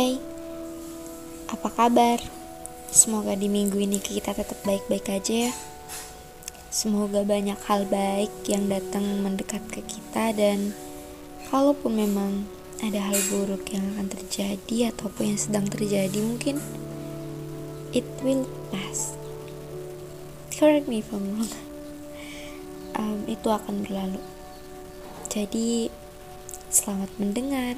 Hai, apa kabar? Semoga di minggu ini kita tetap baik-baik aja ya. Semoga banyak hal baik yang datang mendekat ke kita dan kalaupun memang ada hal buruk yang akan terjadi ataupun yang sedang terjadi mungkin it will pass. Correct me if I'm wrong. Um, itu akan berlalu. Jadi selamat mendengar.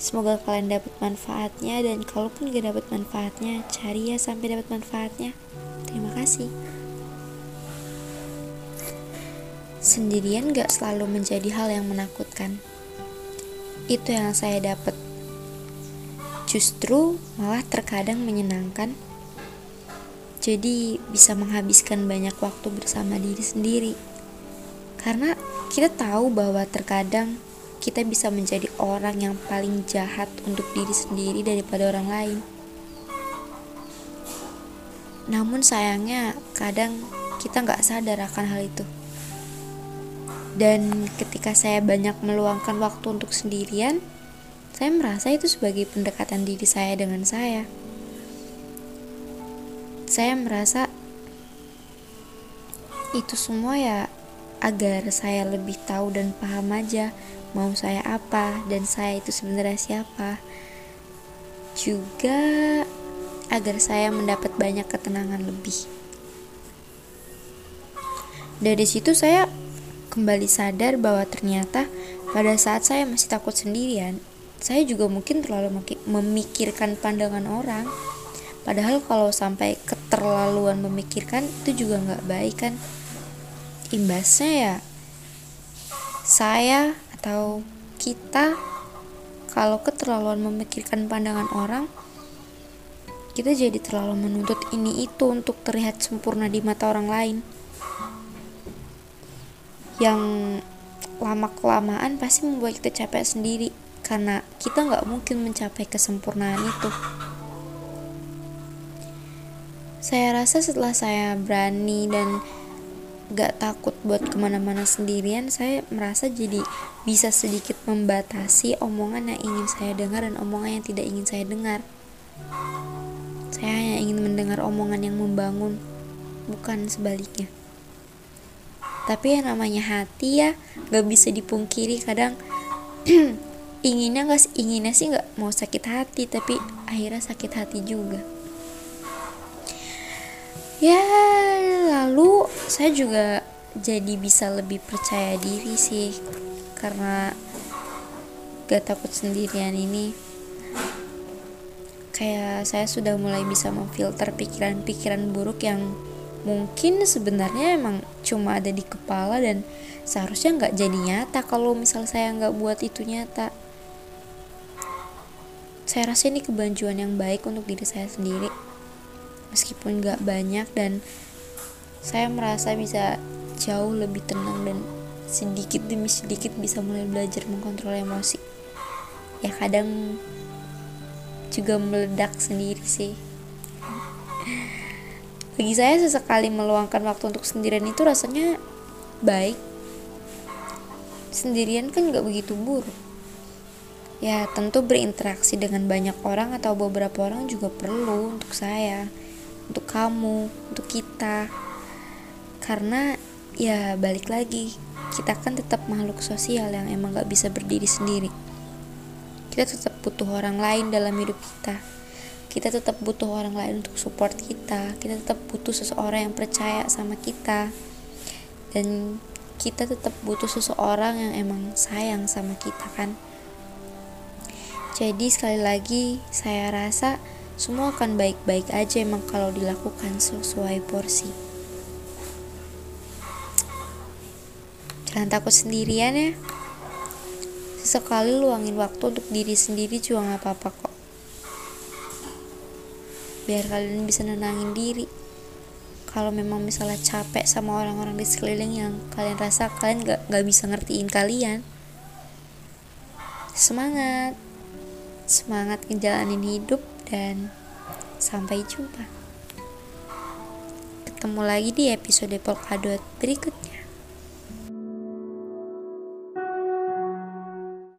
Semoga kalian dapat manfaatnya dan kalaupun gak dapat manfaatnya, cari ya sampai dapat manfaatnya. Terima kasih. Sendirian gak selalu menjadi hal yang menakutkan. Itu yang saya dapat. Justru malah terkadang menyenangkan. Jadi bisa menghabiskan banyak waktu bersama diri sendiri. Karena kita tahu bahwa terkadang kita bisa menjadi orang yang paling jahat untuk diri sendiri daripada orang lain. Namun sayangnya kadang kita nggak sadar akan hal itu. Dan ketika saya banyak meluangkan waktu untuk sendirian, saya merasa itu sebagai pendekatan diri saya dengan saya. Saya merasa itu semua ya agar saya lebih tahu dan paham aja mau saya apa dan saya itu sebenarnya siapa. Juga agar saya mendapat banyak ketenangan lebih. Dari situ saya kembali sadar bahwa ternyata pada saat saya masih takut sendirian saya juga mungkin terlalu memikirkan pandangan orang. Padahal kalau sampai keterlaluan memikirkan itu juga nggak baik kan imbasnya ya saya atau kita kalau keterlaluan memikirkan pandangan orang kita jadi terlalu menuntut ini itu untuk terlihat sempurna di mata orang lain. Yang lama kelamaan pasti membuat kita capek sendiri karena kita nggak mungkin mencapai kesempurnaan itu. Saya rasa setelah saya berani dan gak takut buat ke mana-mana sendirian saya merasa jadi bisa sedikit membatasi omongan yang ingin saya dengar dan omongan yang tidak ingin saya dengar. Saya hanya ingin mendengar omongan yang membangun bukan sebaliknya. Tapi yang namanya hati ya gak bisa dipungkiri. Kadang inginnya gak inginnya sih gak mau sakit hati tapi akhirnya sakit hati juga. Ya lalu saya juga jadi bisa lebih percaya diri sih karena gak takut sendirian ini. Kayak saya sudah mulai bisa memfilter pikiran-pikiran buruk yang mungkin sebenarnya emang cuma ada di kepala dan seharusnya nggak jadi nyata kalau misal saya nggak buat itu nyata. Saya rasa ini kebanjuan yang baik untuk diri saya sendiri meskipun gak banyak dan saya merasa bisa jauh lebih tenang dan sedikit demi sedikit bisa mulai belajar mengontrol emosi. Ya kadang juga meledak sendiri sih. Bagi saya sesekali meluangkan waktu untuk sendirian itu rasanya baik. Sendirian kan gak begitu buruk. Ya tentu berinteraksi dengan banyak orang atau beberapa orang juga perlu untuk saya untuk kamu, untuk kita. Karena ya balik lagi, kita kan tetap makhluk sosial yang emang gak bisa berdiri sendiri. Kita tetap butuh orang lain dalam hidup kita. Kita tetap butuh orang lain untuk support kita. Kita tetap butuh seseorang yang percaya sama kita. Dan kita tetap butuh seseorang yang emang sayang sama kita kan. Jadi sekali lagi saya rasa semua akan baik-baik aja emang kalau dilakukan sesuai porsi. Jangan takut sendirian ya. Sesekali luangin waktu untuk diri sendiri juga gak apa-apa kok. Biar kalian bisa nenangin diri. Kalau memang misalnya capek sama orang-orang di sekeliling yang kalian rasa kalian gak, gak bisa ngertiin kalian. Semangat. Semangat ngejalanin hidup dan sampai jumpa. Ketemu lagi di episode Polkadot berikutnya.